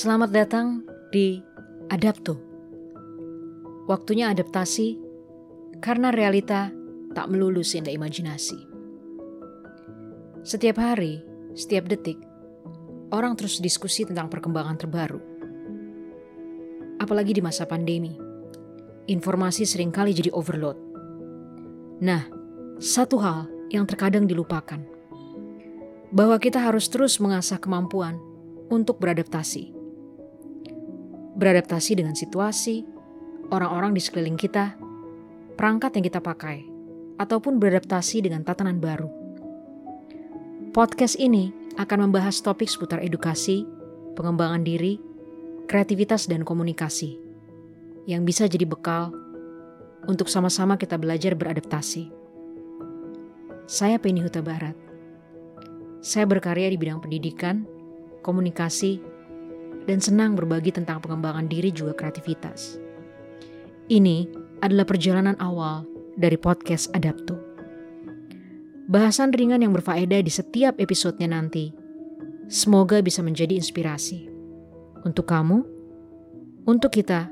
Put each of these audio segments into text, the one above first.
Selamat datang di Adapto. Waktunya adaptasi karena realita tak melulu seindah imajinasi. Setiap hari, setiap detik, orang terus diskusi tentang perkembangan terbaru. Apalagi di masa pandemi, informasi sering kali jadi overload. Nah, satu hal yang terkadang dilupakan, bahwa kita harus terus mengasah kemampuan untuk beradaptasi beradaptasi dengan situasi, orang-orang di sekeliling kita, perangkat yang kita pakai, ataupun beradaptasi dengan tatanan baru. Podcast ini akan membahas topik seputar edukasi, pengembangan diri, kreativitas, dan komunikasi yang bisa jadi bekal untuk sama-sama kita belajar beradaptasi. Saya Penny Huta Barat. Saya berkarya di bidang pendidikan, komunikasi, dan senang berbagi tentang pengembangan diri juga kreativitas. Ini adalah perjalanan awal dari podcast Adapto. Bahasan ringan yang berfaedah di setiap episodenya nanti. Semoga bisa menjadi inspirasi. Untuk kamu, untuk kita,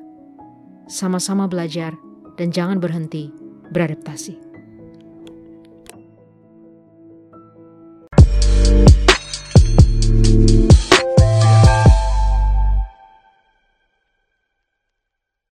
sama-sama belajar dan jangan berhenti beradaptasi.